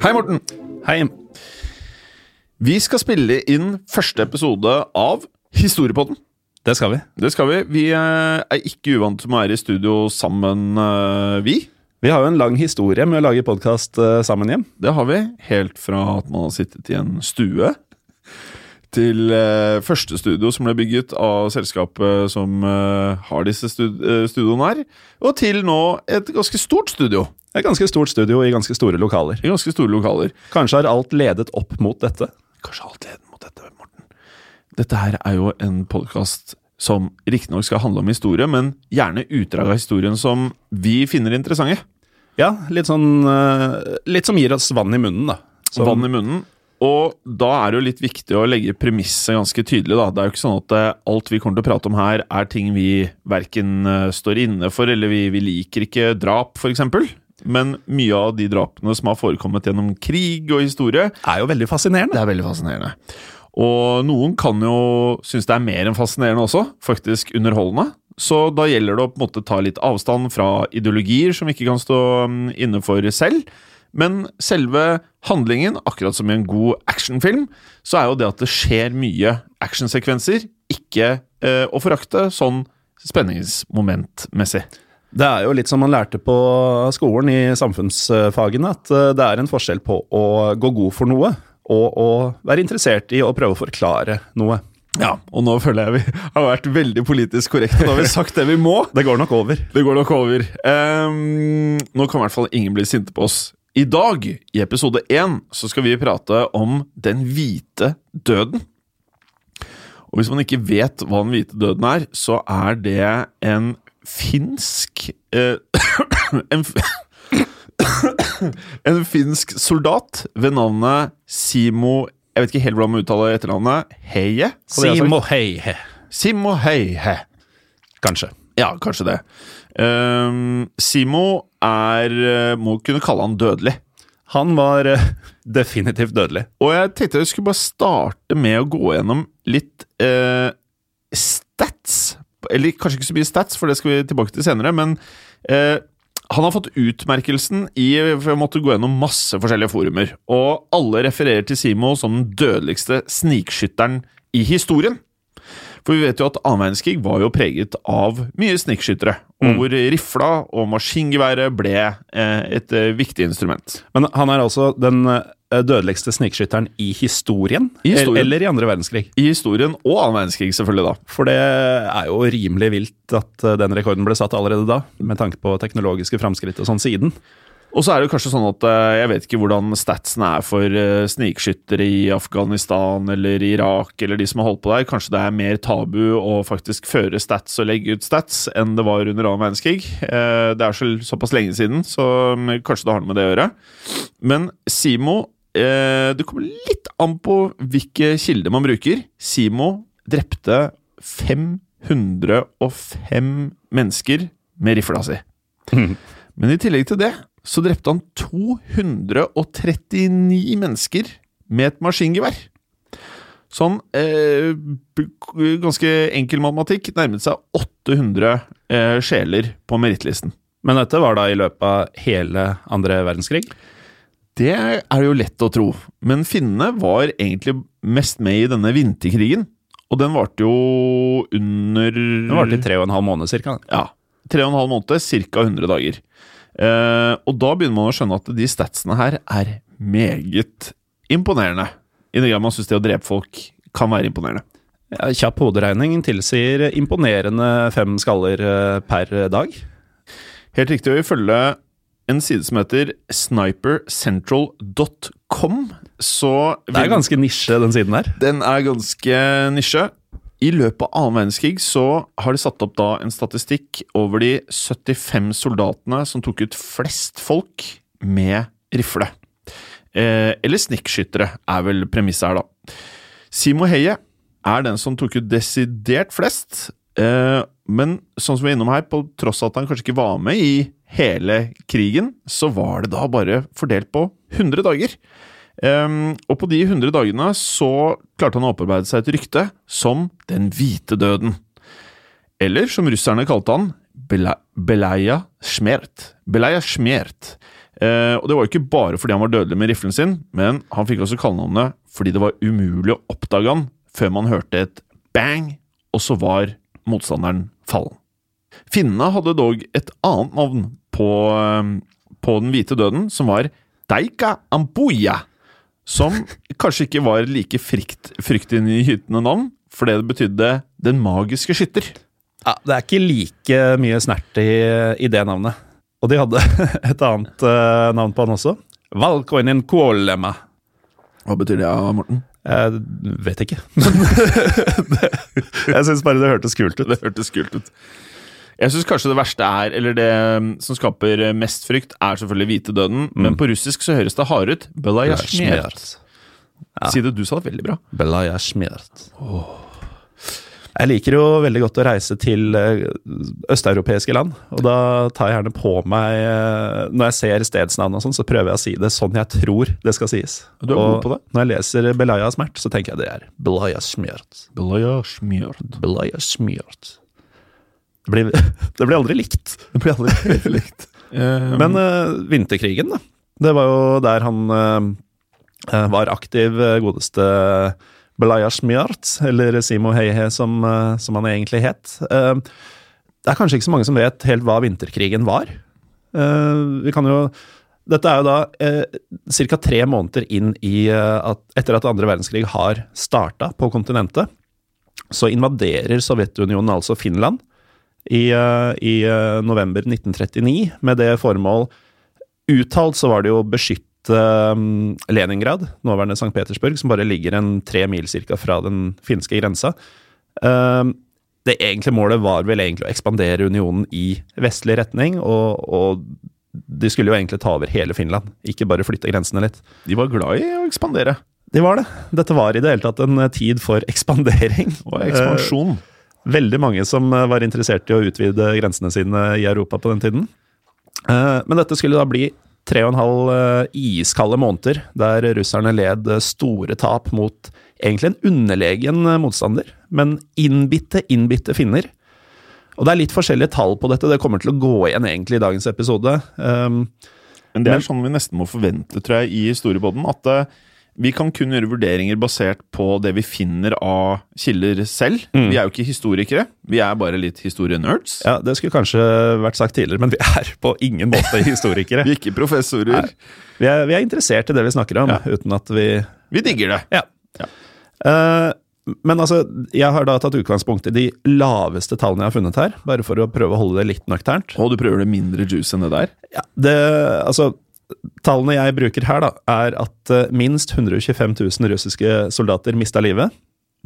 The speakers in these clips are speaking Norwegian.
Hei, Morten. Hei. Vi skal spille inn første episode av Historiepodden. Det skal vi. Det skal vi. Vi eh, er ikke uvant med å være i studio sammen, eh, vi. Vi har jo en lang historie med å lage podkast sammen hjem. Det har vi. Helt fra at man har sittet i en stue, til eh, første studio som ble bygget av selskapet som eh, har disse stud eh, studioene her, og til nå et ganske stort studio. Et ganske stort studio i ganske store lokaler. I ganske store lokaler. Kanskje har alt ledet opp mot dette. Kanskje alt ledet mot dette, Morten. Dette her er jo en podkast som riktignok skal handle om historie, men gjerne utdrag av historien som vi finner interessante. Ja, litt sånn eh, Litt som gir oss vann i munnen, da. Som- Vann i munnen. Og da er det jo litt viktig å legge premisset ganske tydelig. da. Det er jo ikke sånn at eh, alt vi kommer til å prate om her, er ting vi verken eh, står inne for, eller vi, vi liker ikke drap, f.eks. Men mye av de drapene som har forekommet gjennom krig og historie, er jo veldig fascinerende. det er veldig fascinerende. Og noen kan jo synes det er mer enn fascinerende også, faktisk underholdende. Så da gjelder det å på en måte ta litt avstand fra ideologier som vi ikke kan stå mm, inne for selv. Men selve handlingen, akkurat som i en god actionfilm, så er jo det at det skjer mye actionsekvenser, ikke eh, å forakte sånn spenningsmomentmessig. Det er jo litt som man lærte på skolen i samfunnsfagene, at eh, det er en forskjell på å gå god for noe og å være interessert i å prøve å forklare noe. Ja, og nå føler jeg vi har vært veldig politisk korrekte. Nå har vi sagt det vi må. Det går nok over. Det går nok over. Um, nå kan i hvert fall ingen bli sinte på oss. I dag, i episode én, så skal vi prate om den hvite døden. Og hvis man ikke vet hva den hvite døden er, så er det en finsk eh, en, en finsk soldat ved navnet Simo Jeg vet ikke helt hvordan man uttaler etternavnet. Heie? Simo Heie. Simo Heie. Kanskje. Ja, kanskje det. Um, Simo er eh, Må kunne kalle han dødelig. Han var eh, definitivt dødelig. Og jeg tenkte jeg skulle bare starte med å gå gjennom litt eh, stats. Eller kanskje ikke så mye stats, for det skal vi tilbake til senere. Men eh, han har fått utmerkelsen i For jeg måtte gå gjennom masse forskjellige forumer. Og alle refererer til Simo som den dødeligste snikskytteren i historien. For vi vet jo at annen verdenskrig var jo preget av mye snikskyttere. Mm. hvor rifla og maskingeværet ble eh, et eh, viktig instrument. Men han er altså den eh, dødeligste snikskytteren i historien? I historien. Eller i andre verdenskrig? I historien og annen verdenskrig, selvfølgelig, da. For det er jo rimelig vilt at eh, den rekorden ble satt allerede da, med tanke på teknologiske framskritt og sånn siden. Og så er det kanskje sånn at eh, jeg vet ikke hvordan statsen er for eh, snikskyttere i Afghanistan eller Irak eller de som har holdt på der. Kanskje det er mer tabu å faktisk føre stats og legge ut stats enn det var under annen verdenskrig. Eh, Det er så, såpass lenge siden, så mm, kanskje det har noe med det å gjøre. Men Simo Det kommer litt an på hvilke kilder man bruker. Simo drepte 505 mennesker med rifla si. Men i tillegg til det så drepte han 239 mennesker med et maskingevær. Sånn eh, ganske enkel matematikk nærmet seg 800 eh, sjeler på merittlisten. Men dette var da i løpet av hele andre verdenskrig? Det er jo lett å tro, men finnene var egentlig mest med i denne vinterkrigen. Og den varte jo under Den varte i tre og en halv måned cirka. Ja. Tre og en halv måned, ca. 100 dager. Eh, og da begynner man å skjønne at de statsene her er meget imponerende. I det grad man syns det å drepe folk kan være imponerende. Ja, kjapp hoderegning tilsier imponerende fem skaller eh, per dag. Helt riktig, og ifølge en side som heter snipercentral.com, så Det er ganske nisje, den siden der. Den er ganske nisje. I løpet av annen verdenskrig så har de satt opp da en statistikk over de 75 soldatene som tok ut flest folk med rifle. Eh, eller snikkskyttere, er vel premisset her, da. Simo Heie er den som tok ut desidert flest. Eh, men sånn som vi er innom her, på tross av at han kanskje ikke var med i hele krigen, så var det da bare fordelt på 100 dager. Ehm, og på de 100 dagene så klarte han å opparbeide seg et rykte som Den hvite døden. Eller som russerne kalte han, Beleia Smert. Beleia Smert. Uh, og det var jo ikke bare fordi han var dødelig med riflen sin, men han fikk også kallenavnet fordi det var umulig å oppdage han før man hørte et bang, og så var motstanderen fallen. Finnene hadde dog et annet navn på, eh, på den hvite døden, som var Deika Ambuya. Som kanskje ikke var like frykt, fryktinngytende navn, fordi det betydde Den magiske skytter. Ja, Det er ikke like mye snert i, i det navnet. Og de hadde et annet uh, navn på han også. Valkoinen kuolema. Hva betyr det, Morten? Jeg vet ikke. jeg syns bare det hørtes kult ut. Det hørtes kult ut. Jeg syns kanskje det verste er, eller det um, som skaper mest frykt, er selvfølgelig hvitedøden. Men på russisk så høres det hardere ut. Belayashmert. Si det, du sa det veldig bra. Belaya smert. Jeg liker jo veldig godt å reise til eh, østeuropeiske land. Og da tar jeg gjerne på meg eh, Når jeg ser stedsnavn og sånn, så prøver jeg å si det sånn jeg tror det skal sies. Du er god på det. når jeg leser Belaya smert, så tenker jeg det er Belaya smert. Belaya Smert. Belaya smert. Det blir, det blir aldri likt. Det blir aldri likt. Um, Men uh, vinterkrigen, da. Det var jo der han eh, eh, var aktiv, eh, godeste Belaya Mjart, eller Simo Heihe som, uh, som han egentlig het. Eh, det er kanskje ikke så mange som vet helt hva vinterkrigen var. Eh, vi kan jo Dette er jo da eh, ca. tre måneder inn i eh, at etter at andre verdenskrig har starta på kontinentet, så invaderer Sovjetunionen altså Finland i, eh, i eh, november 1939 med det formål Uttalt så var det jo å beskytte um, Leningrad, nåværende St. Petersburg, som bare ligger en tre mil cirka fra den finske grensa. Um, det egentlige målet var vel egentlig å ekspandere unionen i vestlig retning, og, og de skulle jo egentlig ta over hele Finland, ikke bare flytte grensene litt. de var glad i å ekspandere. De var det. Dette var i det hele tatt en tid for ekspandering. Og ekspansjon. Veldig mange som eh, var interessert i å utvide grensene sine i Europa på den tiden. Eh, Men dette skulle da bli tre og en halv eh, iskalde måneder, der russerne led store tap mot egentlig en underlegen motstander, men innbitte, innbitte finner. Og det er litt forskjellige tall på dette, det kommer til å gå igjen egentlig i dagens episode. Men det er Men- sånn vi nesten må forvente, tror jeg, i historiebåten. At vi kan kun gjøre vurderinger basert på det vi finner av kilder selv. Vi er jo ikke historikere, vi er bare litt historienerds. ja, det skulle kanskje vært sagt tidligere, men vi er på ingen måte historikere. Vi er ikke professorer. Vi er, vi er interessert i det vi snakker om, Ja. uten at vi Vi digger det. Ja. Eh, men altså, jeg har da tatt utgangspunkt i de laveste tallene jeg har funnet her, bare for å prøve å holde det litt nøkternt. Og du prøver det mindre juice enn det der? Ja, det, altså, tallene jeg bruker her, da, er at eh, minst 125 000 russiske soldater mista livet,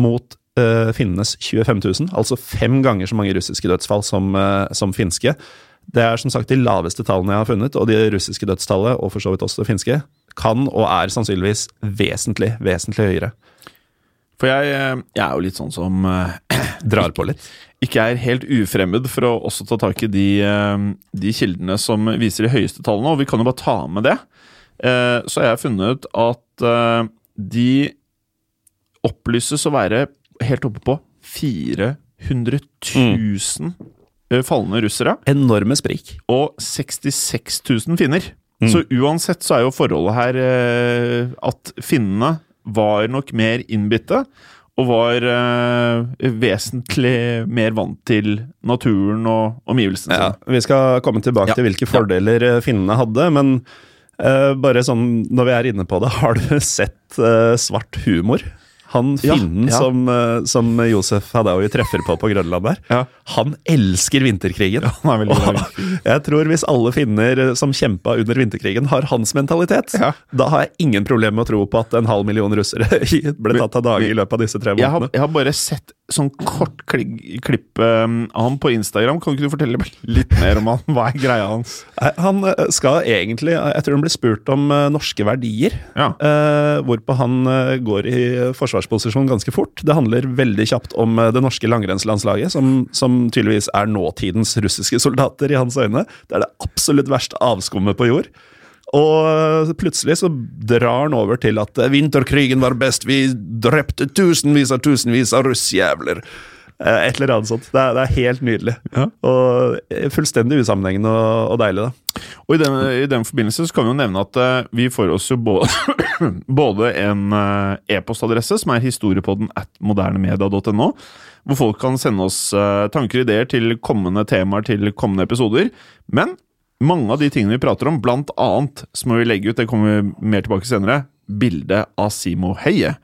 mot uh, finnenes 25 000. Altså fem ganger så mange russiske dødsfall som, uh, som finske. Det er som sagt de laveste tallene jeg har funnet, og de russiske dødstallet, og for så vidt også det finske, kan og er sannsynligvis vesentlig, vesentlig høyere. For jeg, eh, jeg er jo litt sånn som eh, drar på litt. ikke er helt ufremmed for å også ta tak i de, eh, de kildene som viser de høyeste tallene, og vi kan jo bare ta med det. Så Så har jeg funnet at eh, de opplyses å være helt oppe på 400 000 mm. falne russere Enorme sprik. og 66 000 finner. Så uansett så er jo forholdet her at finnene var nok mer innbitte. Og var eh, vesentlig mer vant til naturen og omgivelsene Ja, sine. vi skal komme tilbake Ja. til hvilke fordeler ja. finnene hadde, men eh, bare sånn når vi er inne på det, har du sett eh, svart humor? Han finnen ja. Som, eh, som Josef Hadaoui treffer på på Grønland der, Ja. han elsker vinterkrigen. han jeg tror hvis alle finner eh, som kjempa under vinterkrigen har hans mentalitet, Ja. da har jeg ingen problem med å tro på at en halv million russere ble tatt av dage i løpet av disse tre Jeg har, jeg har bare sett sånn kort kli- klipp um, av han på Instagram. Kan ikke du fortelle litt mer om han? Hva er greia hans? Han eh, skal egentlig Jeg tror han blir spurt om eh, norske verdier. Ja. Uh, hvorpå han går i forsvarsposisjon ganske fort. Det handler veldig kjapt om det norske langrennslandslaget, som, som tydeligvis er nåtidens russiske soldater i hans øyne. Det er det absolutt verste avskummet på jord. Og plutselig så drar han over til at eh, vinterkrigen var best, vi drepte tusenvis av tusenvis av russjævler. Eh, Et eller annet sånt. Det er, det er helt nydelig. Ja. Og eh, fullstendig usammenhengende og, og deilig, da. Og i den, I den forbindelse så kan vi jo nevne at uh, vi får oss jo både, både en uh, e-postadresse, som er historiepodden at modernemedia.no, hvor folk kan sende oss uh, tanker og ideer til kommende temaer til kommende episoder. Men mange av de tingene vi prater om, blant annet, så må vi legge ut, det kommer vi mer tilbake senere, bildet av Simo Heie.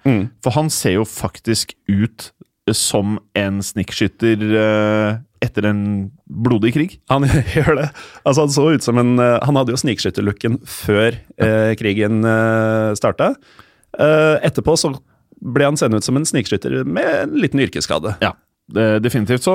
For han ser jo faktisk ut som en snikkskytter eh, etter en blodig krig. Han gjør det. Altså, han så ut som en eh, Han hadde jo snikskytterlooken før eh, krigen eh, starta. Eh, etterpå så ble han sendt ut som en snikskytter med en liten yrkesskade. Ja, definitivt. Så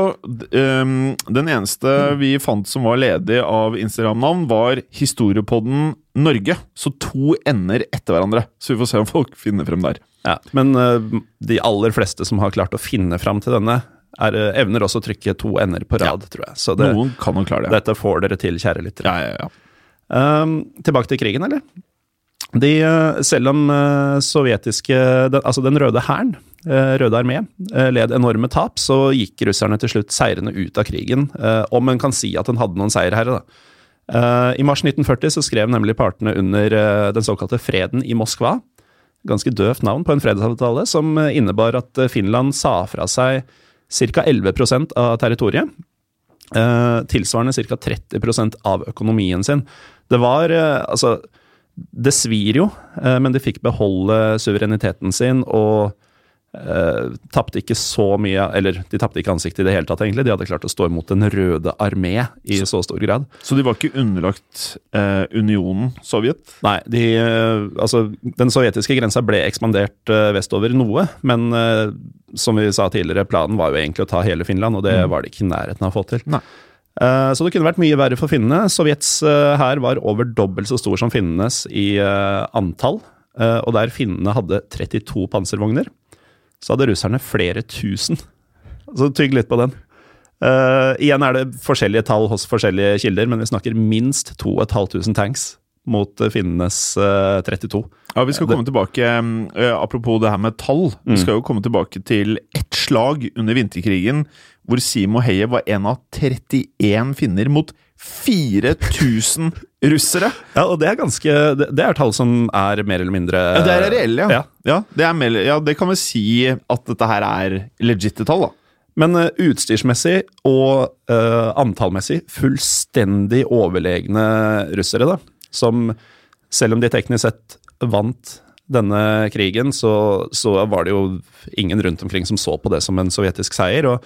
ehm, den eneste vi fant som var ledig av Instagram-navn, var Historiepodden Norge. Så to ender etter hverandre. Så vi får se om folk finner frem der. Ja, men uh, de aller fleste som har klart å finne frem til denne, er, uh, evner også å trykke to ender på rad, tror jeg. Så det, Noen kan nok klare det. dette får dere til, kjære lyttere. Ja, ja, ja. Um, tilbake til krigen, eller? De, eh, selv om eh, sovjetiske den, Altså den røde hæren, eh, Røde armé, eh, led enorme tap, så gikk russerne til slutt seirende ut av krigen. eh, Om en kan si at en hadde noen seierherre, da. Eh, I mars 1940 så skrev nemlig partene under eh, den såkalte freden i Moskva. Ganske døvt navn på en fredsavtale, som eh, innebar at eh, Finland sa fra seg ca. 11% av territoriet. Eh, tilsvarende ca. 30% av økonomien sin. Det var eh, Altså, det svir jo, eh, men de fikk beholde suvereniteten sin og uh, tapte ikke så mye Eller de tapte ikke ansiktet i det hele tatt, egentlig. De hadde klart å stå imot Den røde armé i så stor grad. Så de var ikke underlagt eh, unionen Sovjet? Nei, de, eh, altså, den sovjetiske grensa ble ekspandert eh, vestover noe, men som vi sa tidligere, planen var jo egentlig å ta hele Finland, og det var det ikke i nærheten av å få til. Nei. Så det kunne vært mye verre for finnene. Sovjets hær var over dobbelt så stor som finnenes i antall, og der finnene hadde 32 panservogner, så hadde russerne flere tusen. Så tygg litt på den. Uh, igjen er det forskjellige tall hos forskjellige kilder, men vi snakker minst 2500 tanks mot eh, finnenes eh, 32. Ja, Vi skal komme tilbake eh, Apropos det her med tall. Vi skal jo komme tilbake til ett slag under vinterkrigen hvor Simo Heie var en av 31 finner mot 4000 russere. Ja, og det er ganske Det, er tall som er mer eller mindre Ja, det er reelle, ja. Ja. Ja, er ja, det kan vi si at dette her er legitte tall, da. Men eh, utstyrsmessig og uh, antallmessig fullstendig overlegne russere, da. Som selv om de teknisk sett vant denne krigen, så, så var det jo ingen rundt omkring som så på det som en sovjetisk seier. og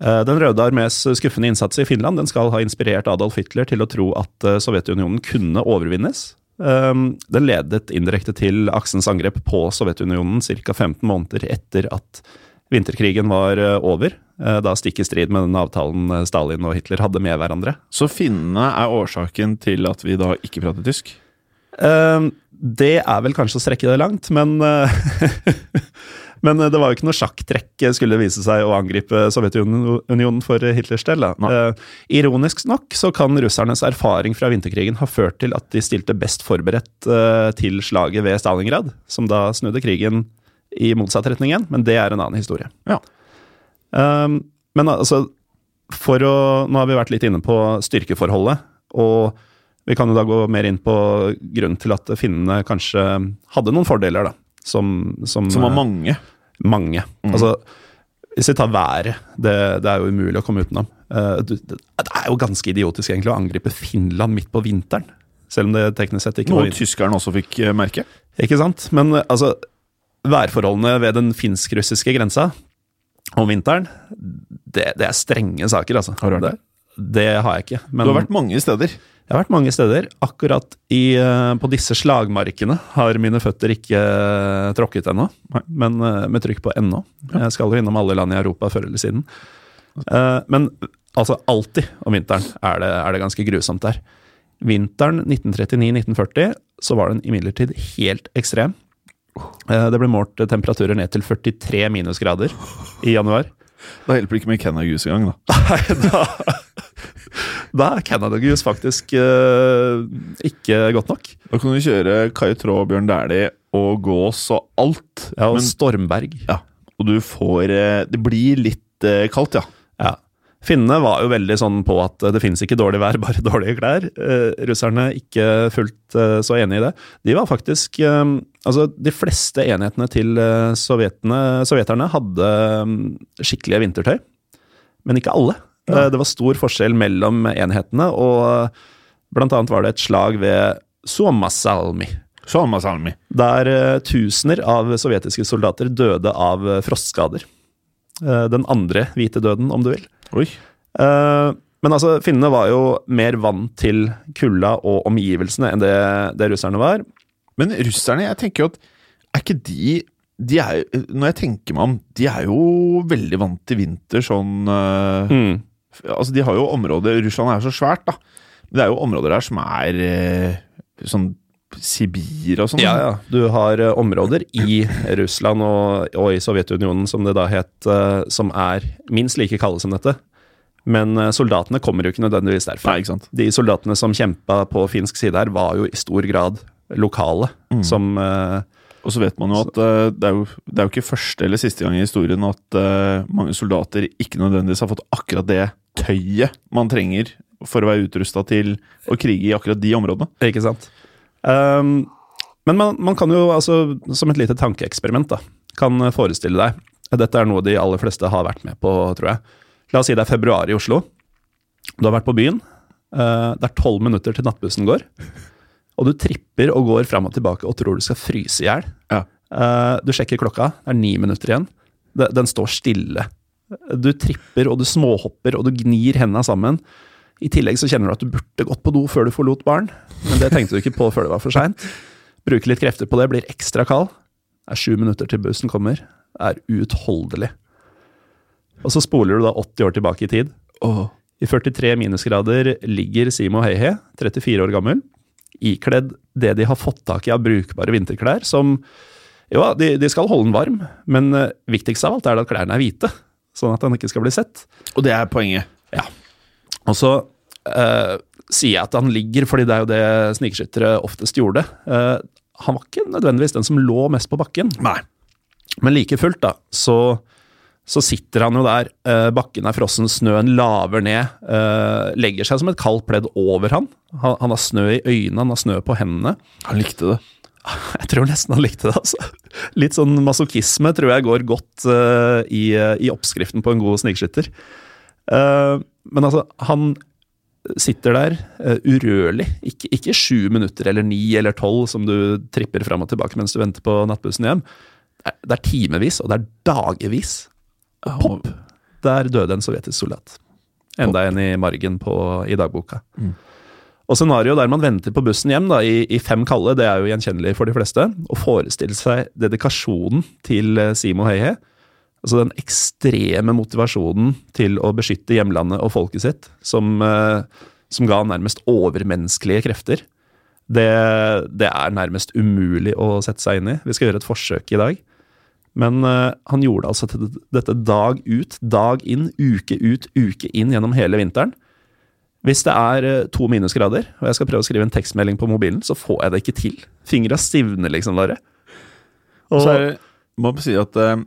eh, Den røde armés skuffende innsats i Finland den skal ha inspirert Adolf Hitler til å tro at eh, Sovjetunionen kunne overvinnes. Um, Den ledet indirekte til aksens angrep på Sovjetunionen ca. 15 måneder etter at vinterkrigen var eh, over. eh, Da stikk i strid med den avtalen eh, Stalin og Hitler hadde med hverandre. Så finnene er årsaken til at vi da ikke prater tysk? Det er vel kanskje å strekke det langt, men Men det var jo ikke noe sjakktrekk, skulle det vise seg, å angripe Sovjetunionen for Hitlers del. Eh, ironisk nok så kan russernes erfaring fra vinterkrigen ha ført til at de stilte best forberedt til slaget ved Stalingrad, som da snudde krigen i motsatt retning igjen, men det er en annen historie. Ja. Um, men altså, for å Nå har vi vært litt inne på styrkeforholdet, og vi kan jo da gå mer inn på grunnen til at finnene kanskje hadde noen fordeler, da. Som, som, Som var mange? mange. mange. Altså, hvis vi tar været, det, det er jo umulig å komme utenom. Eh, det, er jo ganske idiotisk egentlig å angripe Finland midt på vinteren. Selv om det teknisk sett ikke var Noe tyskerne også fikk eh, merke. Ikke sant? Men eh, altså, værforholdene ved den finsk-russiske grensa om vinteren, det, det er strenge saker, altså. Har du vært det, det har jeg ikke. Men Du har vært mange steder. jeg har vært mange steder. Akkurat i, eh, på disse slagmarkene har mine føtter ikke eh, tråkket ennå, men eh, med trykk på ennå. Jeg skal jo innom alle land i Europa før eller siden. Men altså, alltid om vinteren er det, er det ganske grusomt der. Vinteren 1939-1940 så var den imidlertid helt ekstrem. Eh, Det ble målt temperaturer ned til 43 minusgrader i januar. Da hjelper det ikke med Canada Goose engang, da. Nei, da, da er Canada Goose faktisk uh, ikke godt nok. Da kan du kjøre Kai Traa, Bjørn Dæhlie og gås og alt. Ja, og Men, Stormberg. ja. Og du får eh, Det blir litt uh, kaldt, ja. Ja. Finnene var jo veldig sånn på at det finnes ikke dårlig vær, bare dårlige klær. Uh, russerne ikke fullt uh, så enig i det. De var faktisk Altså, de fleste enhetene til eh, sovjeterne hadde mm, skikkelige vintertøy, men ikke alle. Ja. det var stor forskjell mellom enhetene, og eh, blant annet var det et slag ved Suomasalmi. Suomasalmi. Der eh, tusener av sovjetiske soldater døde av frostskader. Den andre hvite døden, om du vil. Oi. Men altså, finnene var jo mer vant til kulda og omgivelsene enn det, det russerne var. Men russerne, jeg tenker jo at Er ikke de de er, Når jeg tenker meg om, de er jo veldig vant til vinter sånn eh, Mm. Altså, de har jo områder Russland er så svært, da. Men det er jo områder der som er eh, sånn Sibir og sånn. Ja, ja. Du har eh, områder i Russland og, og i Sovjetunionen, som det da het, som er minst like kalde som dette. Men soldatene kommer jo ikke nødvendigvis derfra. Nei, ikke. De soldatene som kjempa på finsk side her, var jo i stor grad lokale, Mm. som eh, Og så vet man jo at uh, det, er jo, det er jo ikke første eller siste gang i historien at uh, mange soldater ikke nødvendigvis har fått akkurat det tøyet man trenger for å være utrusta til å krige i akkurat de områdene. Ikke sant. Um, men man, man kan jo, altså, som et lite tankeeksperiment, da, kan forestille deg Dette er noe de aller fleste har vært med på, tror jeg. La oss si det er februar i Oslo. Du har vært på byen. Uh, det er tolv minutter til nattbussen går. Og du tripper og går fram og tilbake og tror du skal fryse i hjel. Ja. Uh, du sjekker klokka, det er ni minutter igjen. De- Den står stille. Du tripper og du småhopper og du gnir hendene sammen. I tillegg så kjenner du at du burde gått på do før du forlot baren, men det tenkte du ikke på før det var for seint. Bruker litt krefter på det, blir ekstra kald. Det er sju minutter til bussen kommer. Det er uutholdelig. Og så spoler du da 80 år tilbake i tid. I 43 minusgrader ligger Simo Heihe, 34 år gammel, ikledd det de har fått tak i av brukbare vinterklær, som jo, de, de skal holde den varm, men eh, viktigst av alt er det at klærne er hvite, sånn at den ikke skal bli sett. Og det er poenget. Ja. Og så eh, sier jeg at han ligger, fordi det er jo det snikskyttere oftest gjorde. Eh, han var ikke nødvendigvis den som lå mest på bakken, Nei. men like fullt, da, så, så sitter han jo der. Eh, bakken er frossen, snøen laver ned, eh, legger seg som et kaldt pledd over han. han. Han har snø i øynene, han har snø på hendene. Han likte det. Jeg tror nesten han likte det, altså. Litt sånn masochisme tror jeg går godt uh, i, i oppskriften på en god snikskytter. Uh, men altså, han sitter der uh, urørlig. Ikke, ikke sju minutter eller ni eller tolv som du tripper fram og tilbake mens du venter på nattbussen hjem. Det er, det er timevis, og det er dagevis. Pop! Der døde en sovjetisk soldat. Enda en i margen på, i dagboka. Og scenario der man venter på bussen hjem da, i, i fem kalde, det er jo gjenkjennelig for de fleste. Å forestille seg dedikasjonen til eh, Simo Høie. Altså den ekstreme motivasjonen til å beskytte hjemlandet og folket sitt, som, eh, som ga nærmest overmenneskelige krefter. Det, det er nærmest umulig å sette seg inn i. Vi skal gjøre et forsøk i dag. Men uh, han gjorde altså dette dag ut, dag inn, uke ut, uke inn gjennom hele vinteren. Hvis det er uh, to minusgrader, og jeg skal prøve å skrive en tekstmelding på mobilen, så får jeg det ikke til. Fingra stivner liksom bare. Og så er det, må jeg si at uh,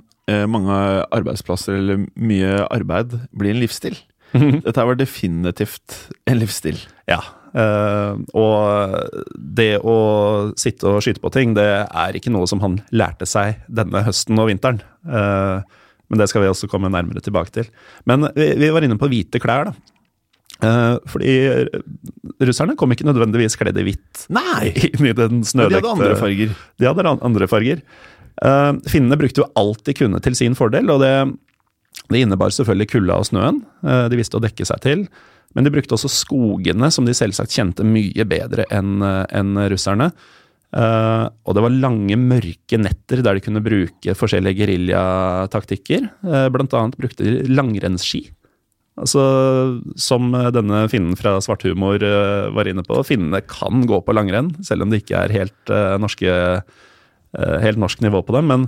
mange arbeidsplasser eller mye arbeid blir en livsstil. Dette var definitivt en livsstil. Ja. Eh, og det å sitte og skyte på ting, det er ikke noe som han lærte seg denne høsten og vinteren. Eh, men det skal vi også komme nærmere tilbake til. Men vi, var inne på hvite klær, da. Eh, fordi russerne kom ikke nødvendigvis kledd i hvitt Nei! i den Men de hadde andre farger. De hadde andre farger. Finnene brukte jo alt de kunne til sin fordel, og det, det innebar selvfølgelig kulda og snøen. De visste å dekke seg til. Men de brukte også skogene, som de selvsagt kjente mye bedre enn en russerne. Uh, og det var lange, mørke netter der de kunne bruke forskjellige geriljataktikker. Uh, blant annet brukte de langrennsski. Altså, som eh, denne finnen fra Svarthumor uh, var inne på, finnene kan gå på langrenn, selv om det ikke er helt, uh, norske, eh, helt norsk nivå på dem. Men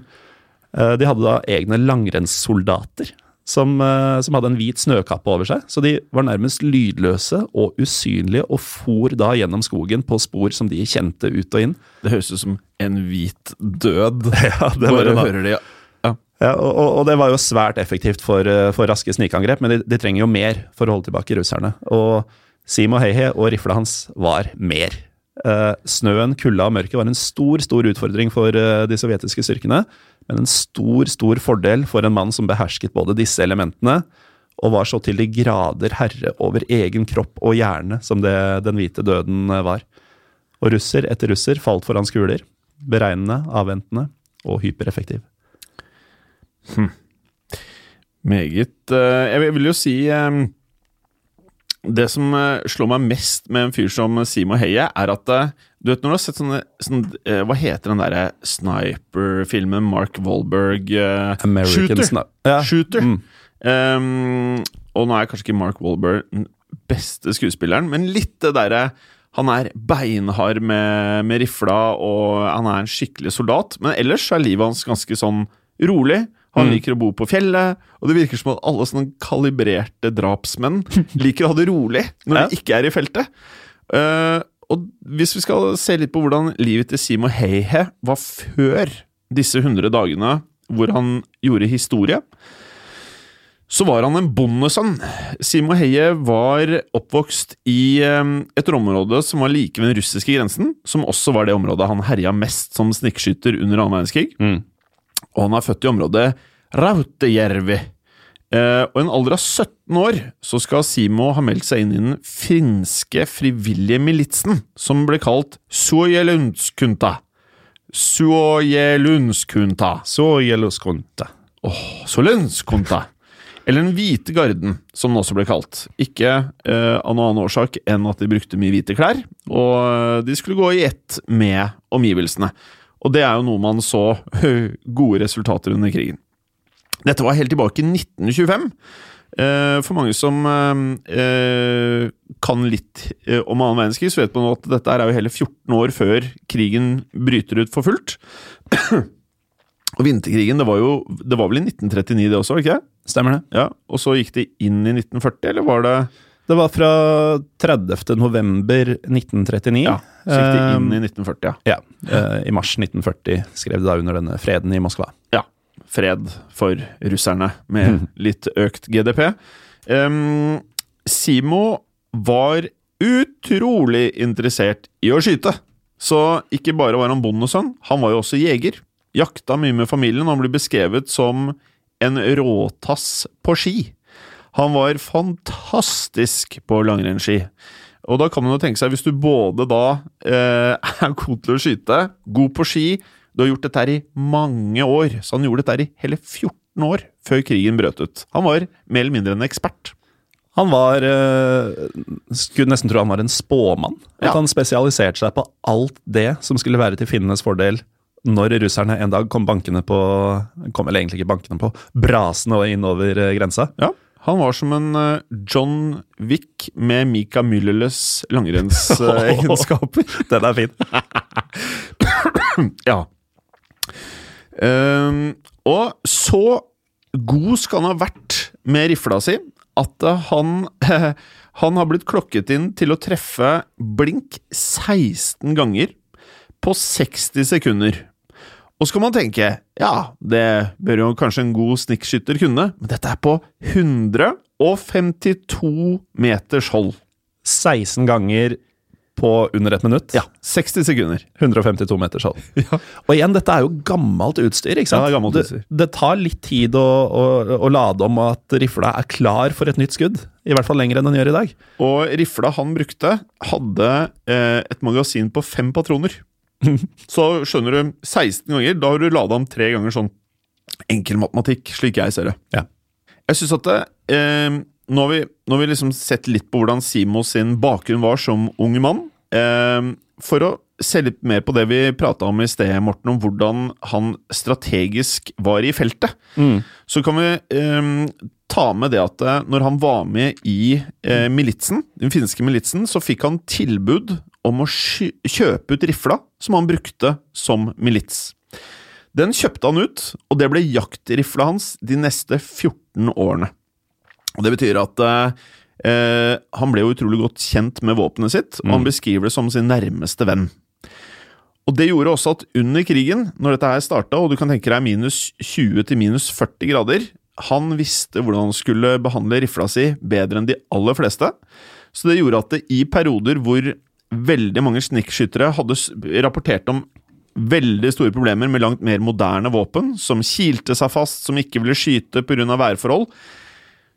eh, de hadde da egne langrennssoldater som, eh, som hadde en hvit snøkappe over seg. Så de var nærmest lydløse og usynlige og for da gjennom skogen på spor som de kjente ut og inn. Det høres ut som en hvit død. Ja, det var Bare det hører de ja. Ja, og, og- og det var jo svært effektivt for, eh, for raske snikangrep, men de, de trenger jo mer for å holde tilbake russerne. Og Simo Heihe og rifla hans var mer. Eh, snøen, kulda og mørket var en stor stor utfordring for uh, de sovjetiske styrkene, men en stor stor fordel for en mann som behersket både disse elementene, og var så til de grader herre over egen kropp og hjerne som det den hvite døden eh, var. Og russer etter russer falt for hans kuler. Beregnende, avventende og hypereffektiv. Meget uh, Jeg vil jo si eh, Det som eh, slår meg mest med en fyr som Simo Heie, er at eh, Du vet når du har sett sånne, sånn, eh, Hva heter den derre sniper-filmen Mark Wahlberg eh, American Shooter. Sni- Ja. Shooter. Mm. Um, og nå er kanskje ikke Mark Wahlberg den beste skuespilleren, men litt det derre Han er beinhard med, med rifla, og han er en skikkelig soldat. Men ellers er livet hans ganske sånn rolig. Han Mm. liker å bo på fjellet, og det virker som at alle sånne kalibrerte drapsmenn liker å ha det rolig når Ja. de ikke er i feltet. Uh, og hvis vi skal se litt på hvordan livet til Simo Heihe var før disse 100 dagene hvor han gjorde historie, så var han en bondesønn. Simo Heie var oppvokst i eh, et område som var like ved den russiske grensen, som også var det området han herja mest som snikskytter under annen verdenskrig. Mm. Og han er født i området Rautejärvi. Eh, og i en alder av 17 år så skal Simo ha meldt seg inn i den finske frivillige militsen, som ble kalt Suojelunskunta. Suojelundskunta. Åh, oh, Solenskunta. Eller Den hvite garden, som den også ble kalt. Ikke eh, av noen annen årsak enn at de brukte mye hvite klær, og eh, de skulle gå i ett med omgivelsene. Og det er jo noe man så gode resultater under krigen. Dette var helt tilbake i 1925. Eh, For mange som eh, eh, kan litt om annen verdenskrig, så vet man at dette er jo hele 14 år før krigen bryter ut for fullt. Og vinterkrigen, det var jo Det var vel i 1939 det også, ikke det? Stemmer det? Ja, Og så gikk det inn i 1940, eller var det Det var fra 30. november 1939. Ja, gikk inn i 1940, ja. Ja, eh, I mars 1940 skrev de da under denne freden i Moskva. ja. Fred for russerne, med litt økt GDP. Um, Simo var utrolig interessert i å skyte. Så ikke bare var han bondesønn, han var jo også jeger. Jakta mye med familien, og han blir beskrevet som en råtass på ski. Han var fantastisk på langrennsski. Og da kan man jo tenke seg, hvis du både da eh, er god til å skyte, god på ski, du har gjort dette her i mange år, så han gjorde dette her i hele 14 år før krigen brøt ut. Han var mer eller mindre en ekspert. Han var eh, Skulle nesten tro han var en spåmann. At Ja. han spesialiserte seg på alt det som skulle være til finnenes fordel når russerne en dag kom bankende på Kom vel egentlig ikke bankende på, brasende inn over eh, grensa. Ja, han var som en eh, John Wick med Mika Myllerles langrennsegenskaper. Den er fin. ja. Um, Og så god skal han ha vært med rifla si at han, han har blitt klokket inn til å treffe blink 16 ganger på 60 sekunder. Og så kan man tenke ja, det bør jo kanskje en god snikkskytter kunne, men dette er på 152 meters hold. 16 ganger på under ett minutt. Ja, 60 sekunder. 152 meters hold. Og igjen, dette er jo gammelt utstyr. ikke sant? Ja, det er gammelt utstyr. Det, det tar litt tid å, å, å lade om at rifla er klar for et nytt skudd. I hvert fall lenger enn den gjør i dag. Og rifla han brukte, hadde eh, et magasin på fem patroner. Så skjønner du, 16 ganger, da har du lada om tre ganger sånn enkel matematikk, slik jeg ser det. Ja. Jeg syns at det, eh, nå, har vi, nå har vi liksom sett litt på hvordan Simo sin bakgrunn var som ung mann. Eh, for å se litt mer på det vi prata om i sted, Morten, om hvordan han strategisk var i feltet, så kan vi eh, ta med det at eh, når han var med i eh, militsen, den finske militsen, så fikk han tilbud om å kjøpe ut rifla som han brukte som milits. Den kjøpte han ut, og det ble jaktrifla hans de neste 14 årene. Og Det betyr at eh, eh, han ble jo utrolig godt kjent med våpenet sitt, og han beskriver det som sin nærmeste venn. Og Det gjorde også at under krigen, når dette her starta, og du kan tenke deg minus 20 til minus 40 grader, han visste hvordan han skulle behandle rifla si bedre enn de aller fleste. Så det gjorde at det i perioder hvor veldig mange snikkskyttere hadde rapportert om veldig store problemer med langt mer moderne våpen, som kilte seg fast, som ikke ville skyte pga. værforhold,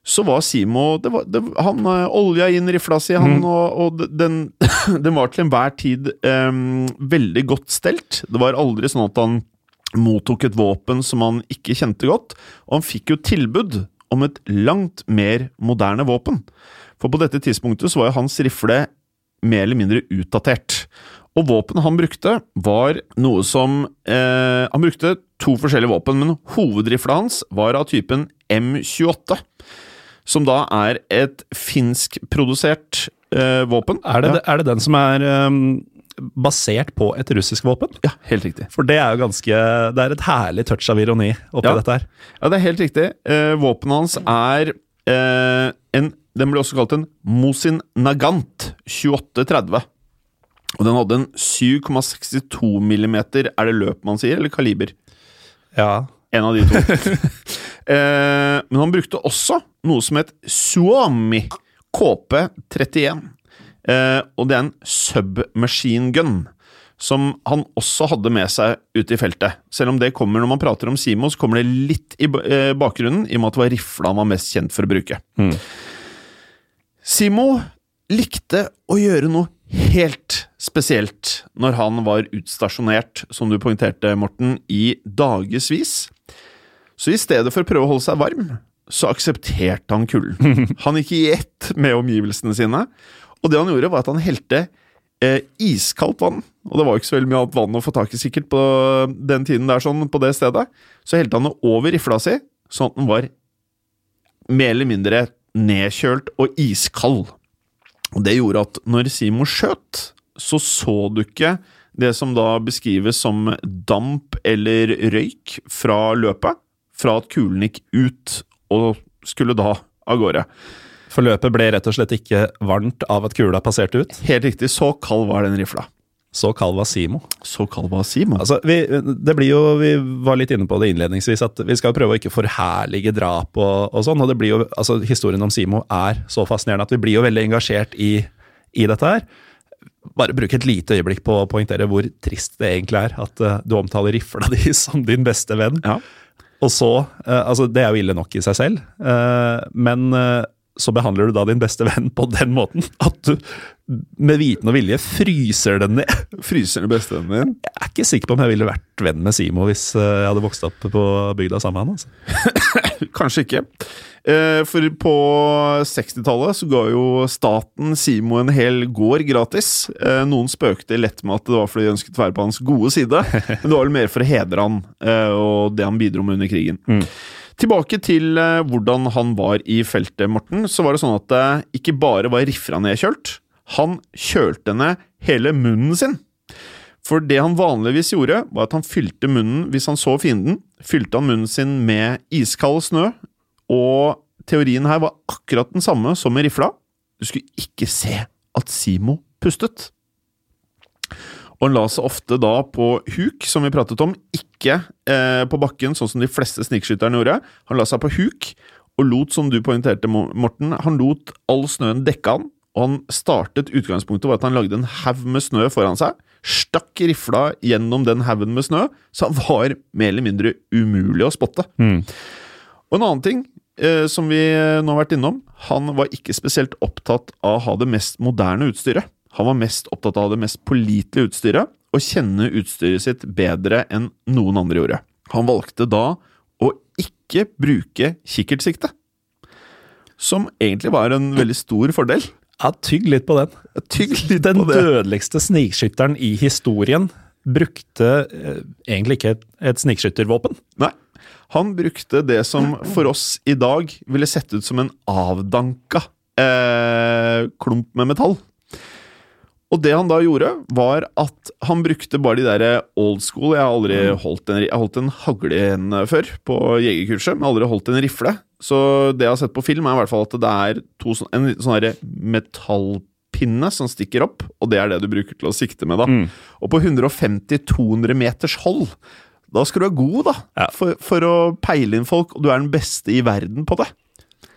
så var Simo det var, det, Han eh, olja inn rifla si, han, og, og den, den var til enhver tid um, veldig godt stelt. Det var aldri sånn at han mottok et våpen som han ikke kjente godt, og han fikk jo tilbud om et langt mer moderne våpen. For på dette tidspunktet så var jo hans rifle mer eller mindre utdatert. Og våpenet han brukte, var noe som eh, Han brukte to forskjellige våpen, men hovedrifla hans var av typen M28. Som da er et finskprodusert eh, våpen. Er det, ja. er det den som er um basert på et russisk våpen? ja, helt riktig. For det er jo ganske Det er et herlig touch av ironi oppi Ja. dette her. Ja, det er helt riktig. Eh, våpenet hans er eh, en Den ble også kalt en Mosin Nagant 2830. Og den hadde en 7,62 millimeter Er det løp man sier, eller kaliber? Ja. En av de to. eh, men han brukte også noe som het Suomi KP31. Eh, og det er en submachine gun. Som han også hadde med seg ute i feltet. Selv om det kommer når man prater om Simo, så kommer det litt i eh, bakgrunnen, i og med at det var rifla han var mest kjent for å bruke. Simo likte å gjøre noe helt spesielt når han var utstasjonert, som du poengterte, Morten, i dagevis. Så i stedet for å prøve å holde seg varm, så aksepterte han kulden. Han gikk i ett med omgivelsene sine, og det han gjorde, var at han helte eh, iskaldt vann. Og det var jo ikke så veldig mye annet vann å få tak i sikkert på den tiden der, sånn, på det stedet. Så helte han det over rifla si, sånn at den var mer eller mindre nedkjølt og iskald. Og det gjorde at når Simo skjøt, så så du ikke det som da beskrives som damp eller røyk fra løpet, fra at kulen gikk ut og skulle da av gårde. For løpet ble rett og slett ikke varmt av at kula passerte ut. Helt riktig, så kald var den rifla. Så kald var Simo. Så kald var Simo. Altså, vi, det blir jo, vi var litt inne på det innledningsvis, at vi skal prøve å ikke forherlige drap og, og sånn. og det blir jo, altså Historien om Simo er så fascinerende at vi blir jo veldig engasjert i, i dette her. Bare bruke et lite øyeblikk på å poengtere hvor trist det egentlig er at uh, du omtaler rifla di som din beste venn. Ja. Og så uh, Altså, det er jo ille nok i seg selv, uh, men så behandler du da din beste venn på den måten at du med viten og vilje fryser den ned. Fryser den bestevennen din? Jeg er ikke sikker på om jeg ville vært venn med Simo hvis eh, jeg hadde vokst opp på bygda sammen med han. Altså. Kanskje ikke. Eh, For på 60-tallet så ga jo staten Simo en hel gård gratis. Eh, Noen spøkte lett med at det var fordi de ønsket å være på hans gode side, men det var vel mer for å hedre han og det han bidro med under krigen. Tilbake til hvordan han var i feltet, Morten. Så var det sånn at det ikke bare var Riffra nedkjølt, han kjølte ned hele munnen sin. For det han vanligvis gjorde, var at han fylte munnen hvis han så fienden. Fylte han munnen sin med iskald snø, og teorien her var akkurat den samme som med rifla. Du skulle ikke se at Simo pustet. Og han la seg ofte da på huk, som vi pratet om, ikke eh, på bakken, sånn som de fleste snikskytterne gjorde. Han la seg på huk, og lot, som du poengterte, Morten, han lot all snøen dekke han. Og han startet utgangspunktet var at han lagde en haug med snø foran seg. Stakk rifla gjennom den haugen med snø, så han var mer eller mindre umulig å spotte. Og en annen ting eh, som vi nå har vært innom, han var ikke spesielt opptatt av å ha det mest moderne utstyret. Han var mest opptatt av det mest pålitelige utstyret, og kjenne utstyret sitt bedre enn noen andre gjorde. Han valgte da å ikke bruke kikkertsikte, som egentlig var en veldig stor fordel. Ja, tygg litt på den. Tygg litt Den på det. dødeligste snikskytteren i historien brukte eh, egentlig ikke et, et snikskyttervåpen. Nei. Han brukte det som for oss i dag ville sett ut som en avdanka eh, klump med metall. Og det han da gjorde, var at han brukte bare de der old school Jeg har aldri holdt en, holdt en hagle igjen før på jegerkurset, men aldri holdt en rifle. Så det jeg har sett på film, er i hvert fall at det er to, sånn- en sånn metallpinne som stikker opp, og det er det du bruker til å sikte med, da. Og på 150-200 meters hold, da skal du være god, da, for, for å peile inn folk, og du er den beste i verden på det.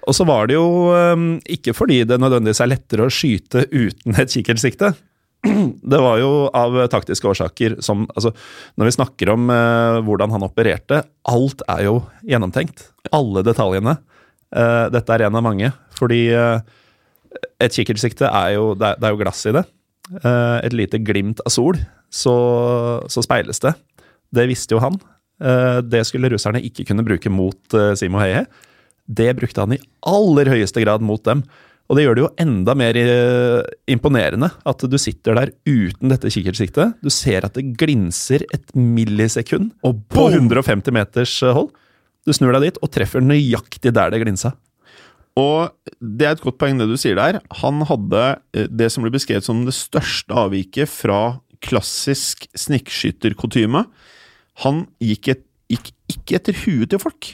Og så var det jo eh, ikke fordi det nødvendigvis er lettere å skyte uten et kikkertsikte. Det var jo av taktiske årsaker som altså, Når vi snakker om eh, hvordan han opererte, alt er jo gjennomtenkt. Alle detaljene. Eh, dette er en av mange. Fordi eh, et kikkertsikte er jo det er, jo glass i det. Et lite glimt av sol, så, så speiles det. Det visste jo han. Det skulle russerne ikke kunne bruke mot Simo Heie. Det brukte han i aller høyeste grad mot dem. Og det gjør det jo enda mer eh, imponerende at du sitter der uten dette kikkertsiktet. Du ser at det glinser et millisekund Og på 150 meters eh, hold. Du snur deg dit og treffer nøyaktig der det glinsa. Og det er et godt poeng det du sier der. Han hadde eh, det som ble beskrevet som det største avviket fra klassisk snikskytterkutyme. Han gikk, et, gikk ikke etter huet til folk.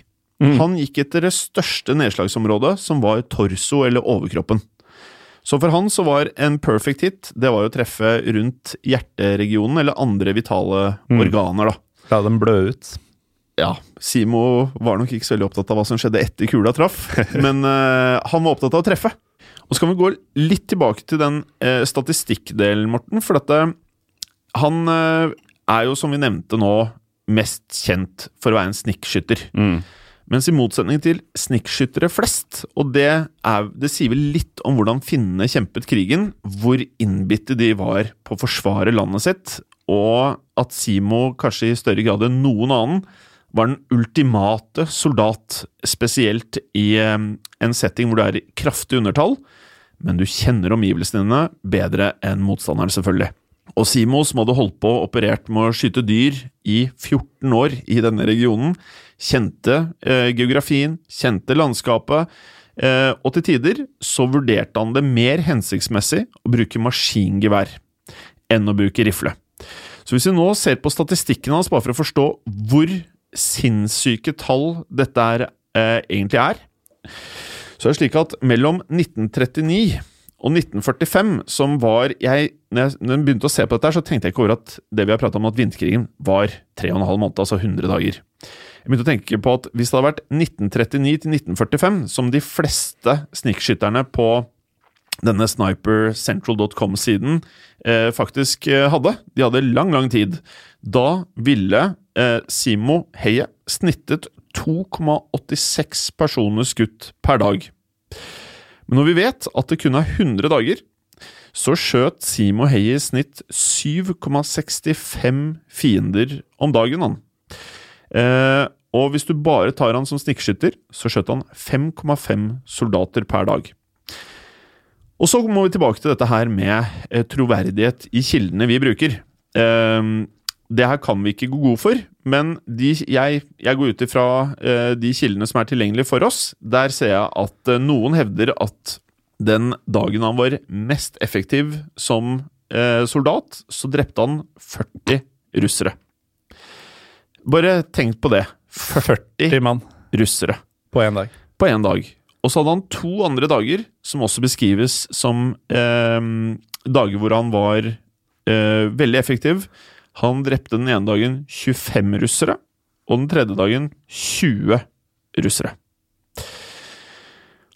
Han gikk etter det største nedslagsområdet, som var torso eller overkroppen. Så for han så var en perfect hit det var å treffe rundt hjerteregionen eller andre vitale organer, da. La dem blø ut. Ja, Simo var nok ikke så veldig opptatt av hva som skjedde etter kula traff, men uh, han var opptatt av å treffe. Og så kan vi gå litt tilbake til den uh, statistikkdelen, Morten, for dette Han uh, er jo, som vi nevnte nå, mest kjent for å være en snikskytter. Mens i motsetning til snikskyttere flest, og det, er, det sier vel litt om hvordan finnene kjempet krigen, hvor innbitte de var på å forsvare landet sitt, og at Simo kanskje i større grad enn noen annen var den ultimate soldat, spesielt i en setting hvor du er i kraftig undertall, men du kjenner omgivelsene dine bedre enn motstanderen, selvfølgelig. Og Simo, som hadde holdt på og operert med å skyte dyr i 14 år i denne regionen, kjente eh, geografien, kjente landskapet, eh, og til tider så vurderte han det mer hensiktsmessig å bruke maskingevær enn å bruke rifle. Så hvis vi nå ser på statistikken hans, bare for å forstå hvor sinnssyke tall dette er, eh, egentlig er, så er det slik at mellom 1939 og 1945, som var jeg, når jeg begynte å se på dette, så tenkte jeg ikke over at det vi har pratet om, at vinterkrigen var 3,5 måneder, altså 100 dager. Jeg begynte å tenke på at hvis det hadde vært 1939 til 1945, som de fleste snikskytterne på denne snipercentral.com-siden eh, faktisk eh, hadde, de hadde lang, lang tid, da ville eh, Simo Heie snittet 2,86 personer skutt per dag. Men når vi vet at det kun er 100 dager, så skjøt Simo Heie i snitt 7,65 fiender om dagen, han. Eh, og hvis du bare tar han som snikskytter, så skjøt han 5,5 soldater per dag. Og så må vi tilbake til dette her med eh, troverdighet i kildene vi bruker. Eh, det her kan vi ikke gå god for, men de, jeg, jeg går ut ifra de kildene som er tilgjengelige for oss. Der ser jeg at noen hevder at den dagen han var mest effektiv som soldat, så drepte han 40 russere. Bare tenk på det. 40 40 mann russere på én dag. på én dag. Og så hadde han to andre dager som også beskrives som eh, dager hvor han var eh, veldig effektiv. Han drepte den ene dagen 25 russere, og den tredje dagen 20 russere.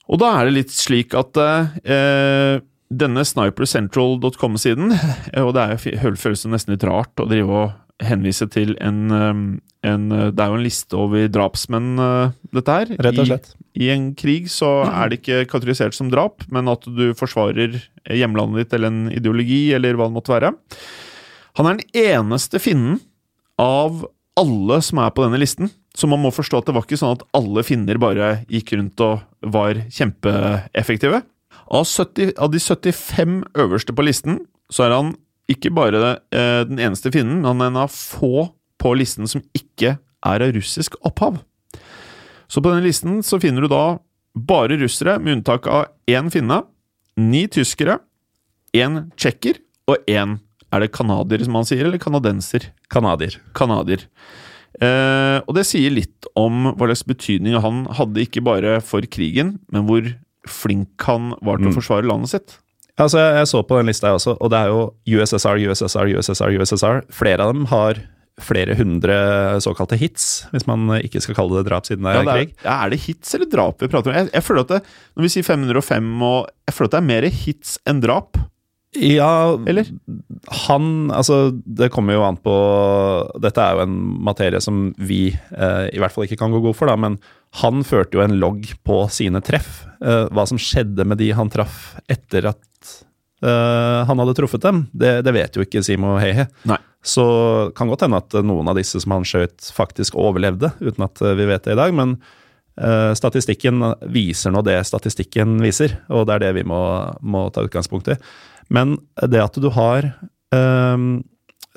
Og da er det litt slik at eh, denne snipercentral.com-siden Og det er, føles nesten litt rart å drive og henvise til en, eh, en Det er jo en liste over drapsmenn, eh, dette her. Rett og slett. I, I en krig så er det ikke kategorisert som drap, men at du forsvarer hjemlandet ditt eller en ideologi, eller hva det måtte være. Han er den eneste finnen av alle som er på denne listen. Så man må forstå at det var ikke sånn at alle finner bare gikk rundt og var kjempeeffektive. Av, 70, av de 75 øverste på listen, så er han ikke bare eh, den eneste finnen, men en av få på listen som ikke er av russisk opphav. Så på denne listen så finner du da bare russere, med unntak av én finne, ni tyskere, én tsjekker og én Er det canadier, som han sier, eller canadenser? Canadier. Canadier. Eh, og det sier litt om hva slags betydning han hadde, ikke bare for krigen, men hvor flink han var til å forsvare landet sitt. Altså, jeg, jeg så på den lista, også, og det er jo USSR, USSR, USSR, USSR. Flere av dem har flere hundre såkalte hits, hvis man ikke skal kalle det drap siden det er Ja, det er, krig. ja, er det hits eller drap vi prater om? Jeg, jeg føler at det, Når vi sier 505, og, jeg føler at det er mer hits enn drap. Ja, Eller? han Altså, det kommer jo an på Dette er jo en materie som vi eh, i hvert fall ikke kan gå god for, da, men han førte jo en logg på sine treff. Eh, hva som skjedde med de han traff etter at eh, han hadde truffet dem, det, det vet jo ikke Simo Heihe. Nei. Så kan godt hende at noen av disse som han skjøt, faktisk overlevde, uten at eh, vi vet det i dag. Men eh, statistikken viser nå det statistikken viser, og det er det vi må, må ta utgangspunkt i. Men det at du har eh,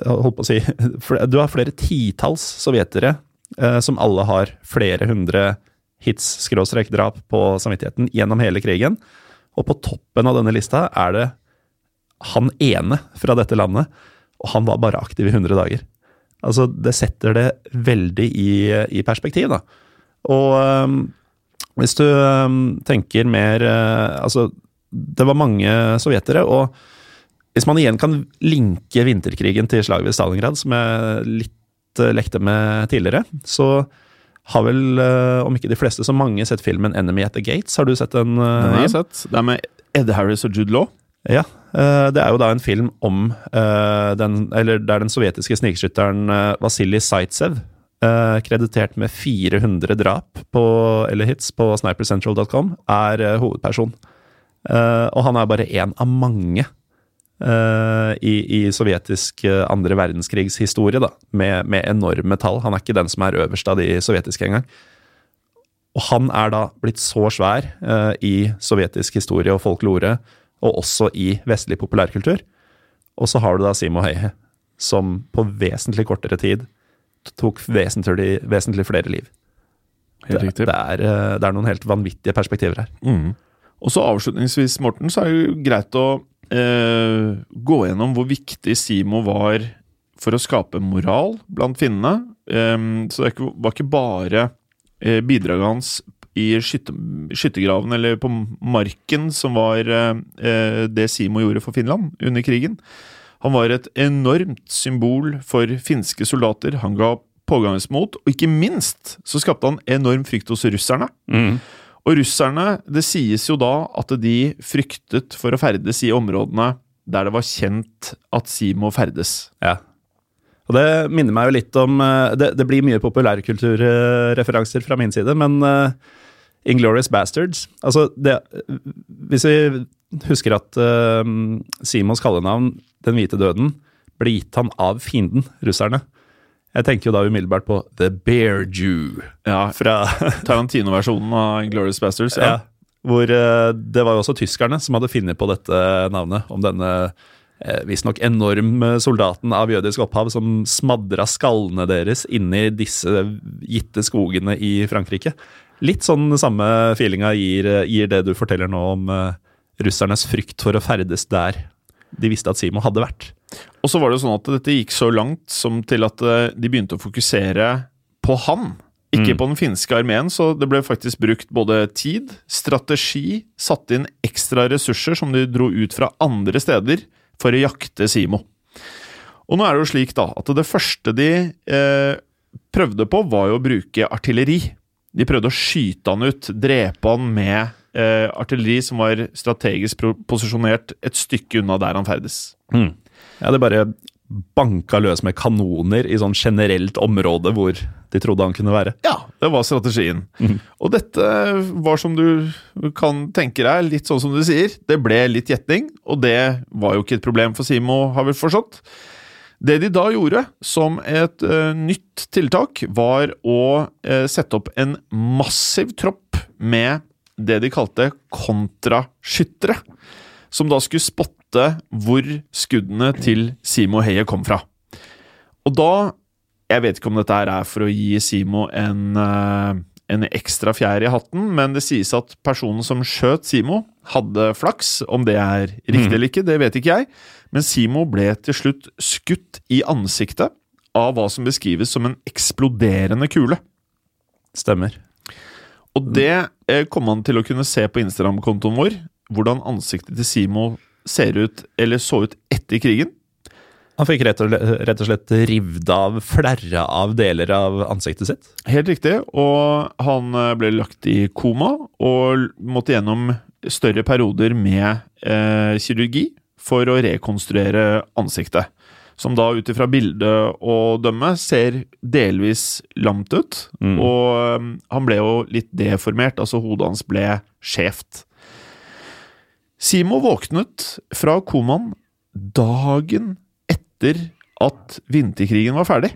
holdt på å si Du har flere titalls sovjetere eh, som alle har flere hundre hits, skråstrek, drap på samvittigheten gjennom hele krigen. Og på toppen av denne lista er det han ene fra dette landet, og han var bare aktiv i 100 dager. Altså, det setter det veldig i, i perspektiv, da. Og øhm, hvis du øhm, tenker mer øh, Altså, det var mange sovjetere, og hvis man igjen kan linke vinterkrigen til slaget ved Stalingrad, som jeg litt lekte med tidligere, så har vel, øh, om ikke de fleste, så mange sett filmen 'Enemy at the Gates'. Har du sett den? øh, Den har jeg sett. Det er med Ed Harris og Jude Law. Ja, eh, det er jo da en film om eh, den, eller der den sovjetiske snikskytteren eh, Vasilij Zaitsev, eh, kreditert med 400 drap på, eller hits på snipercentral.com, er eh, hovedperson. Eh, og han er bare én av mange eh, i, i sovjetisk eh, andre verdenskrigs historie, da, med, med enorme tall. Han er ikke den som er øverst av de sovjetiske engang. Og han er da blitt så svær uh, i sovjetisk historie og folklore, og også i vestlig populærkultur. Og så har du da Simo Høie, som på vesentlig kortere tid tok vesentlig, vesentlig flere liv. Det, det, er, det er noen helt vanvittige perspektiver her. Mm. Og så avslutningsvis, Morten, så er det jo greit å eh, gå gjennom hvor viktig Simo var for å skape moral blant finnene. Eh, så det var ikke bare eh, bidraget hans i skytte, skyttergraven eller på marken som var eh, eh, det Simo gjorde for Finland under krigen. Han var et enormt symbol for finske soldater. Han ga pågangsmot, og ikke minst så skapte han enorm frykt hos russerne. Og russerne, det sies jo da at de fryktet for å ferdes i områdene der det var kjent at Simo ferdes. Ja. Og det minner meg jo litt om eh, Det, det blir mye populærkulturreferanser fra min side, men uh, Inglorious Bastards Altså, det Hvis vi husker at uh, Simons kallenavn, Den hvite døden, ble gitt han av fienden, russerne. Jeg tenker jo da umiddelbart på The Bear Jew Ja, fra Tarantino-versjonen av Glorious Bastards. ja. Ja. Hvor uh, det var jo også tyskerne som hadde funnet på dette navnet, om denne uh, visstnok enorme soldaten av jødisk opphav som smadra skallene deres inni disse gitte skogene i Frankrike. Litt sånn samme feelinga gir, gir det du forteller nå om uh, russernes frykt for å ferdes der. de visste at Simo hadde vært. Og så var det jo sånn at dette gikk så langt som til at eh, de begynte å fokusere på han. Ikke Mm. på den finske armeen, så det ble faktisk brukt både tid, strategi, satt inn ekstra ressurser som de dro ut fra andre steder for å jakte Simo. Og nå er det jo slik da, at det første de eh, prøvde på, var jo å bruke artilleri. De prøvde å skyte han ut, drepe han med eh, artilleri som var strategisk posisjonert et stykke unna der han ferdes. Ja, det bare banka løs med kanoner i sånn generelt område hvor de trodde han kunne være. Ja, det var strategien. Og dette var, som du kan tenke deg, litt sånn som du sier. Det ble litt gjetning, og det var jo ikke et problem for Simo, har vi forstått. Det de da gjorde, som et uh, nytt tiltak, var å uh, sette opp en massiv tropp med det de kalte kontraskyttere. Som da skulle spotte hvor skuddene til Simo Heie kom fra. Og da Jeg vet ikke om dette her er for å gi Simo en, eh, en ekstra fjær i hatten, men det sies at personen som skjøt Simo, hadde flaks. Om det er riktig eller ikke, det vet ikke jeg. Men Simo ble til slutt skutt i ansiktet av hva som beskrives som en eksploderende kule. Stemmer. Og det kom han til å kunne se på Instagram-kontoen vår. Hvordan ansiktet til Simo ser ut, eller så ut etter krigen. Han fikk rett og, rett og slett rivd av, flerra av deler av ansiktet sitt. Helt riktig. Og han eh, ble lagt i koma og måtte gjennom større perioder med eh, kirurgi for å rekonstruere ansiktet. Som da ut ifra bildet å dømme ser delvis lamt ut. Mm. Og eh, han ble jo litt deformert, altså hodet hans ble skjevt. Simo våknet fra komaen dagen etter at vinterkrigen var ferdig.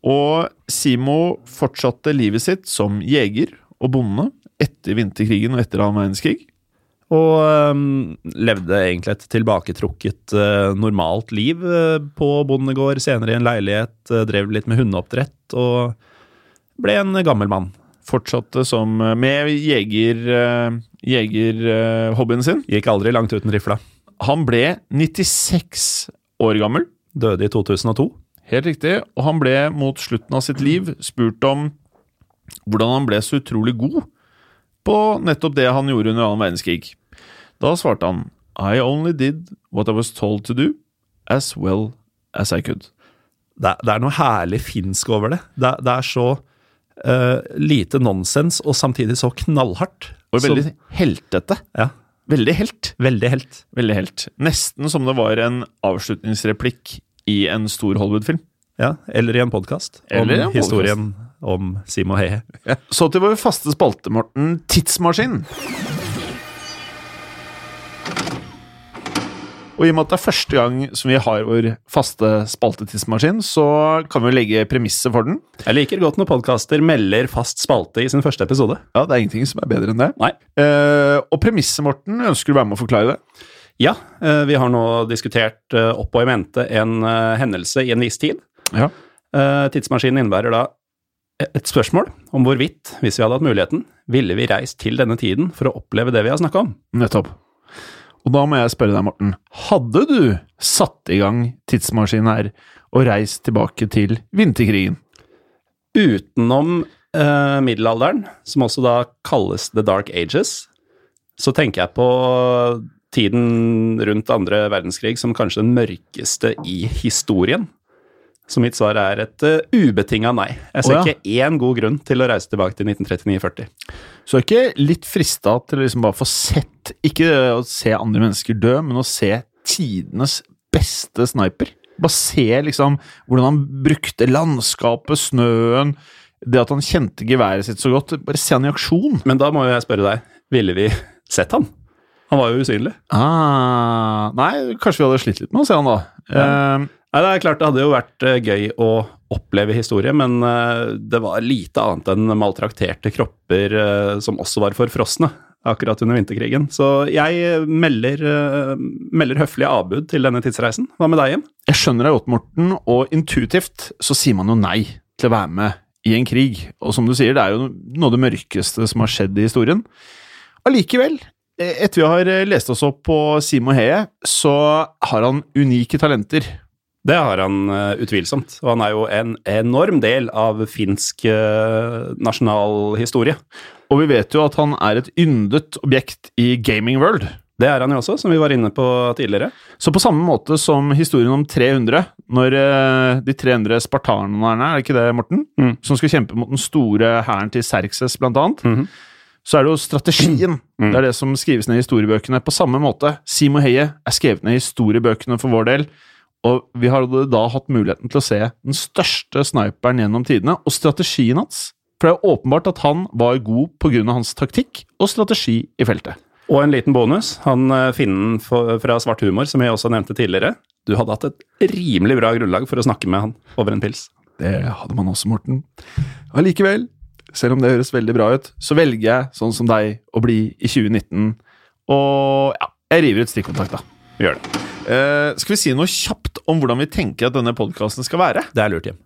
Og Simo fortsatte livet sitt som jeger og bonde etter vinterkrigen og etter annen verdenskrig. Og øhm, levde egentlig et tilbaketrukket, øh, normalt liv øh, på bondegård, senere i en leilighet, øh, drev litt med hundeoppdrett og ble en gammel mann. Fortsatte som med jeger, eh, jegerhobbyen sin. Gikk aldri langt uten rifla. Han ble 96 år gammel. Døde i 2002. Helt riktig. Og han ble mot slutten av sitt liv spurt om hvordan han ble så utrolig god på nettopp det han gjorde under annen verdenskrig. Da svarte han I only did what I was told to do, as well as I could. Det, det er noe herlig finsk over det. Det, det er så øh, lite nonsens, og samtidig så knallhardt. Og veldig heltete. Ja, Veldig helt. veldig helt. Veldig helt. Nesten som det var en avslutningsreplikk i en stor Hollywood-film. Ja, eller i en podkast om en historien om Simo Hehe. Så til vår faste spalte, Morten. Tidsmaskin. Og i og med at det er første gang som vi har vår faste spaltetidsmaskin, så kan vi jo legge premisset for den. Jeg liker godt når podkaster melder fast spalte i sin første episode. Ja, det er ingenting som er bedre enn det. Nei. Eh, og premisset, Morten, ønsker du være med å forklare det? Ja, eh, vi har nå diskutert eh, opp og i mente en eh, hendelse i en viss tid. Ja. Eh, Tidsmaskinen innebærer da et spørsmål om hvorvidt, hvis vi hadde hatt muligheten, ville vi reist til denne tiden for å oppleve det vi har snakka om. Nettopp. Og da må jeg spørre deg, Morten. Hadde du satt i gang tidsmaskinen her og reist tilbake til vinterkrigen? Utenom eh, middelalderen, som også da kalles the dark ages, så tenker jeg på tiden rundt andre verdenskrig som kanskje den mørkeste i historien. Så mitt svar er et uh, ubetinga nei. Jeg ser oh, ja. ikke én god grunn til å reise tilbake til 1939-40. Så er ikke litt frista til å liksom bare få sett Ikke å se andre mennesker dø, men å se tidenes beste sniper. Bare se liksom hvordan han brukte landskapet, snøen, det at han kjente geværet sitt så godt. Bare se han i aksjon. Men da må jeg spørre deg, ville vi sett han? Han var jo usynlig. Ah, nei, kanskje vi hadde slitt litt med å se han da. Eh, Nei, det er klart det hadde jo vært eh, gøy å oppleve historie, men eh, det var lite annet enn maltrakterte kropper eh, som også var forfrosne akkurat under vinterkrigen. Så jeg melder, melder høflig avbud til denne tidsreisen. Hva med deg, Jim? Jeg skjønner deg godt, Morten, og intuitivt så sier man jo nei til å være med i en krig. Og som du sier, det er jo noe av det mørkeste som har skjedd i historien. Allikevel, etter vi har lest oss opp på Simo Heye, så har han unike talenter. Det har han uh, utvilsomt, og han er jo en enorm del av finsk uh, nasjonalhistorie. Og vi vet jo at han er et yndet objekt i gaming world. Det er han jo også, som vi var inne på tidligere. Så på samme måte som historien om 300, når uh, de 300 spartanerne, er det ikke det, Morten? Mm. Som skal kjempe mot den store hæren til Serkses, blant annet. Mhm. Så er det jo strategien. Mm. Det er det som skrives ned i historiebøkene. På samme måte. Simo Heie er skrevet ned i historiebøkene for vår del. Og vi hadde da hatt muligheten til å se den største sniperen gjennom tidene, og strategien hans. For det er åpenbart at han var god pga. hans taktikk og strategi i feltet. Og en liten bonus. Han uh, finnen fra Svart humor, som jeg også nevnte tidligere. Du hadde hatt et rimelig bra grunnlag for å snakke med han over en pils. Det hadde man også, Morten. Allikevel, selv om det høres veldig bra ut, så velger jeg, sånn som deg, å bli i 2019. Og ja, jeg river ut stikkontakt, da. Gjør det. Eh, skal vi si noe kjapt om hvordan vi tenker at denne podkasten skal være? Det er lurt, Jim.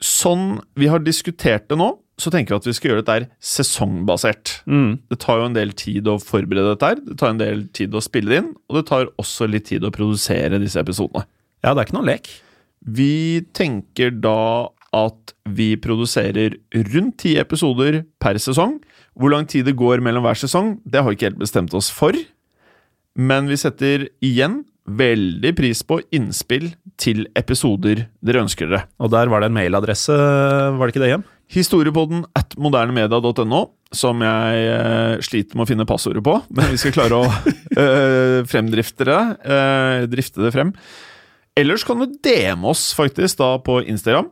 Sånn vi har diskutert det nå, så tenker vi at vi skal gjøre dette her sesongbasert. Mm. Det tar jo en del tid å forberede dette her, det tar en del tid å spille det inn, og det tar også litt tid å produsere disse episodene. Ja, det er ikke noen lek. Vi tenker da at vi produserer rundt ti episoder per sesong. Hvor lang tid det går mellom hver sesong, det har vi ikke helt bestemt oss for. Men vi setter igjen veldig pris på innspill til episoder dere ønsker dere. Og der var det en mailadresse, var det ikke det, Hjem? Historiepodden at modernemedia.no, som jeg eh, sliter med å finne passordet på, men vi skal klare å eh, fremdrifte det. eh, drifte det frem. Ellers kan du DM oss faktisk da på Instagram.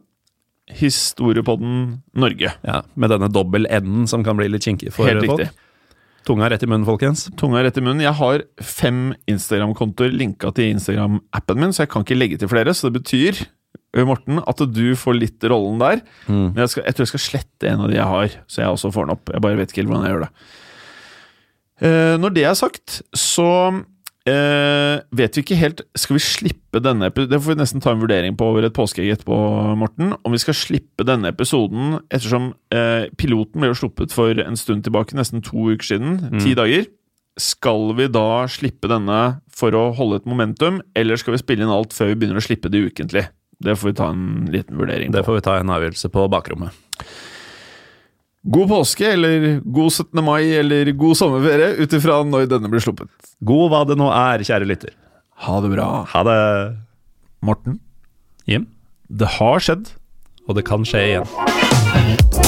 Historiepodden Norge. Ja, Med denne dobbel N-en som kan bli litt kinkig for Helt riktig. Tunga rett i munnen, folkens. Tunga rett i munnen. Jeg har fem Instagram-kontoer linka til Instagram-appen min, så jeg kan ikke legge til flere. Så det betyr, Morten, at du får litt rollen der. Mm. Men jeg, skal, jeg tror jeg skal slette en av de jeg har, så jeg også får den opp. Jeg bare vet ikke helt hvordan jeg gjør det. Eh, når det er sagt, så eh, vet vi ikke helt Skal vi slippe denne episoden Det får vi nesten ta en vurdering på over et påskeegg etterpå, Morten. Om vi skal slippe denne episoden ettersom uh, piloten ble jo sluppet for en stund tilbake, nesten to uker siden. Ti dager. Skal vi da slippe denne for å holde et momentum, eller skal vi spille inn alt før vi begynner å slippe det ukentlig? Det får vi ta en liten vurdering på. Det får vi ta en avgjørelse på bakrommet. God påske, eller god 17. mai, eller god sommerferie, ut ifra når denne blir sluppet. God hva det nå er, kjære lytter. Ha det bra. Ha det, Morten, Jim. det har skjedd. Og det kan skje igjen.